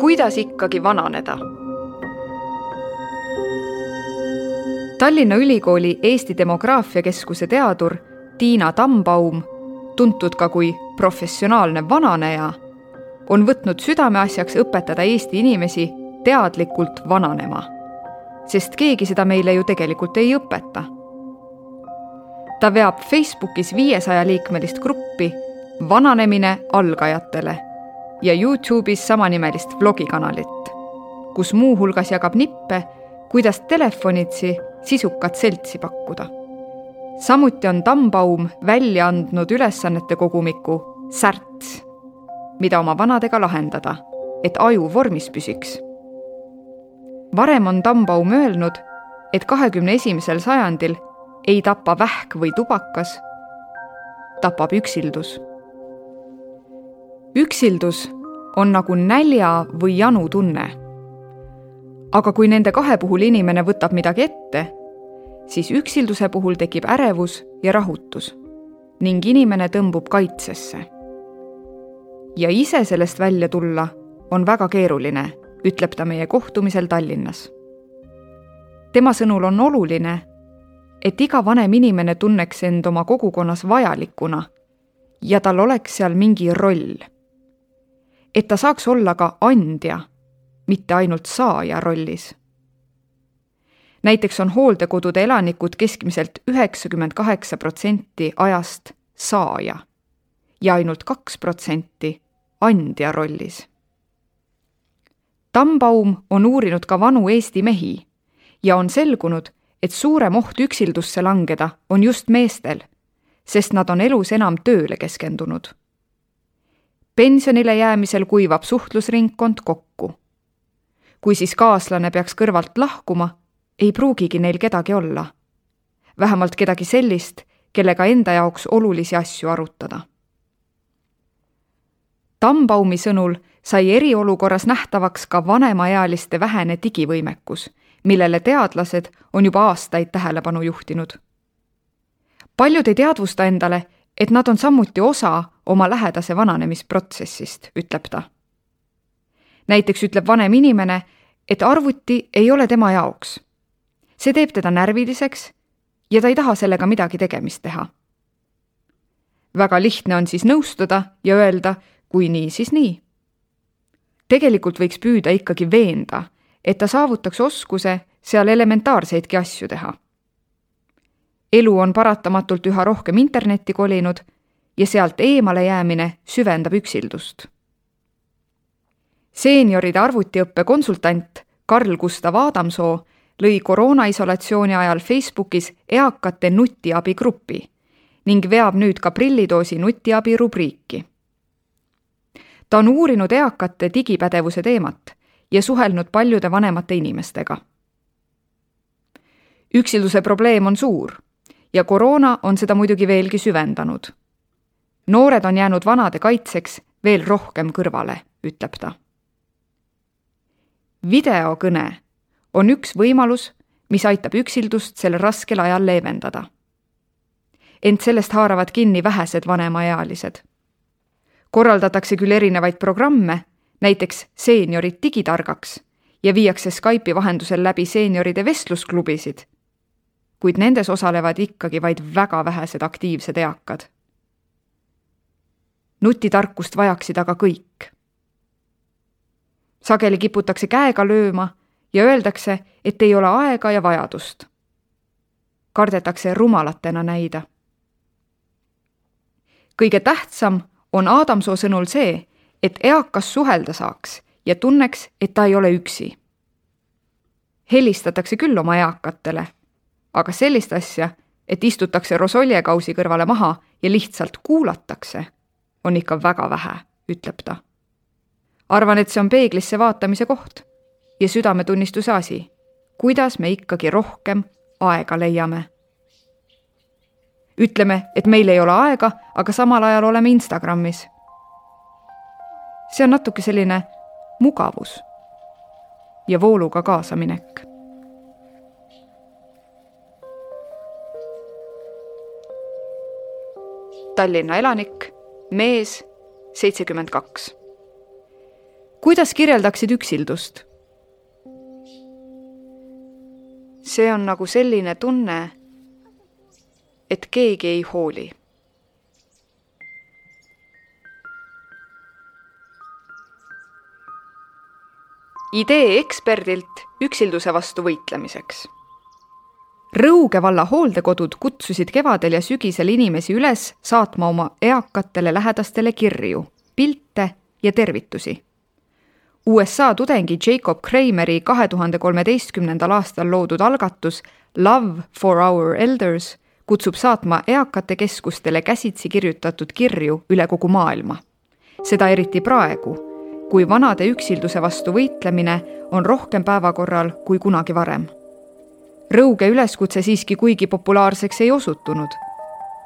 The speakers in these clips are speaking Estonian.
kuidas ikkagi vananeda? Tallinna Ülikooli Eesti demograafiakeskuse teadur Tiina Tambaum, tuntud ka kui professionaalne vananeja, on võtnud südameasjaks õpetada Eesti inimesi teadlikult vananema. sest keegi seda meile ju tegelikult ei õpeta. ta veab Facebookis viiesaja liikmelist gruppi Vananemine algajatele ja Youtube'is samanimelist blogikanalit, kus muuhulgas jagab nippe, kuidas telefonitsi sisukat seltsi pakkuda. samuti on Tambaum välja andnud ülesannete kogumiku Särts, mida oma vanadega lahendada, et aju vormis püsiks. varem on Tambaum öelnud, et kahekümne esimesel sajandil ei tapa vähk või tubakas, tapab üksildus üksildus on nagu nälja või janu tunne. aga kui nende kahe puhul inimene võtab midagi ette, siis üksilduse puhul tekib ärevus ja rahutus ning inimene tõmbub kaitsesse. ja ise sellest välja tulla on väga keeruline, ütleb ta meie kohtumisel Tallinnas. tema sõnul on oluline, et iga vanem inimene tunneks end oma kogukonnas vajalikuna ja tal oleks seal mingi roll et ta saaks olla ka andja, mitte ainult saaja rollis. näiteks on hooldekodude elanikud keskmiselt üheksakümmend kaheksa protsenti ajast saaja ja ainult kaks protsenti andja rollis. Tambaum on uurinud ka vanu Eesti mehi ja on selgunud, et suurem oht üksildusse langeda on just meestel, sest nad on elus enam tööle keskendunud pensionile jäämisel kuivab suhtlusringkond kokku. kui siis kaaslane peaks kõrvalt lahkuma, ei pruugigi neil kedagi olla. vähemalt kedagi sellist, kellega enda jaoks olulisi asju arutada. Tambaumi sõnul sai eriolukorras nähtavaks ka vanemaealiste vähene digivõimekus, millele teadlased on juba aastaid tähelepanu juhtinud. paljud ei teadvusta endale, et nad on samuti osa oma lähedase vananemisprotsessist, ütleb ta. näiteks ütleb vanem inimene, et arvuti ei ole tema jaoks. see teeb teda närviliseks ja ta ei taha sellega midagi tegemist teha. väga lihtne on siis nõustuda ja öelda, kui nii, siis nii. tegelikult võiks püüda ikkagi veenda, et ta saavutaks oskuse seal elementaarseidki asju teha elu on paratamatult üha rohkem internetti kolinud ja sealt eemale jäämine süvendab üksildust. seenioride arvutiõppe konsultant Karl Gustav Adamsoo lõi koroonaisolatsiooni ajal Facebookis eakate nutiabigrupi ning veab nüüd ka prillidoosi nutiabi rubriiki. ta on uurinud eakate digipädevuse teemat ja suhelnud paljude vanemate inimestega. üksilduse probleem on suur ja koroona on seda muidugi veelgi süvendanud. Noored on jäänud vanade kaitseks veel rohkem kõrvale, ütleb ta. videokõne on üks võimalus, mis aitab üksildust sellel raskel ajal leevendada. ent sellest haaravad kinni vähesed vanemaealised. korraldatakse küll erinevaid programme, näiteks Seeniorid digitargaks ja viiakse Skype'i vahendusel läbi seenioride vestlusklubisid kuid nendes osalevad ikkagi vaid väga vähesed aktiivsed eakad. Nutitarkust vajaksid aga kõik. sageli kiputakse käega lööma ja öeldakse, et ei ole aega ja vajadust. kardetakse rumalatena näida. kõige tähtsam on Adamsoo sõnul see, et eakas suhelda saaks ja tunneks, et ta ei ole üksi. helistatakse küll oma eakatele aga sellist asja, et istutakse rosoljekausi kõrvale maha ja lihtsalt kuulatakse, on ikka väga vähe, ütleb ta. arvan, et see on peeglisse vaatamise koht ja südametunnistuse asi, kuidas me ikkagi rohkem aega leiame. ütleme, et meil ei ole aega, aga samal ajal oleme Instagramis. see on natuke selline mugavus ja vooluga kaasaminek Tallinna elanik, mees, seitsekümmend kaks. kuidas kirjeldaksid üksildust? see on nagu selline tunne, et keegi ei hooli. idee eksperdilt üksilduse vastu võitlemiseks Rõuge valla hooldekodud kutsusid kevadel ja sügisel inimesi üles saatma oma eakatele lähedastele kirju, pilte ja tervitusi. USA tudengi Jacob Krameri kahe tuhande kolmeteistkümnendal aastal loodud algatus Love for our elders kutsub saatma eakate keskustele käsitsi kirjutatud kirju üle kogu maailma. seda eriti praegu, kui vanade üksilduse vastu võitlemine on rohkem päevakorral kui kunagi varem Rõuge üleskutse siiski kuigi populaarseks ei osutunud,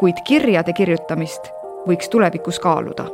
kuid kirjade kirjutamist võiks tulevikus kaaluda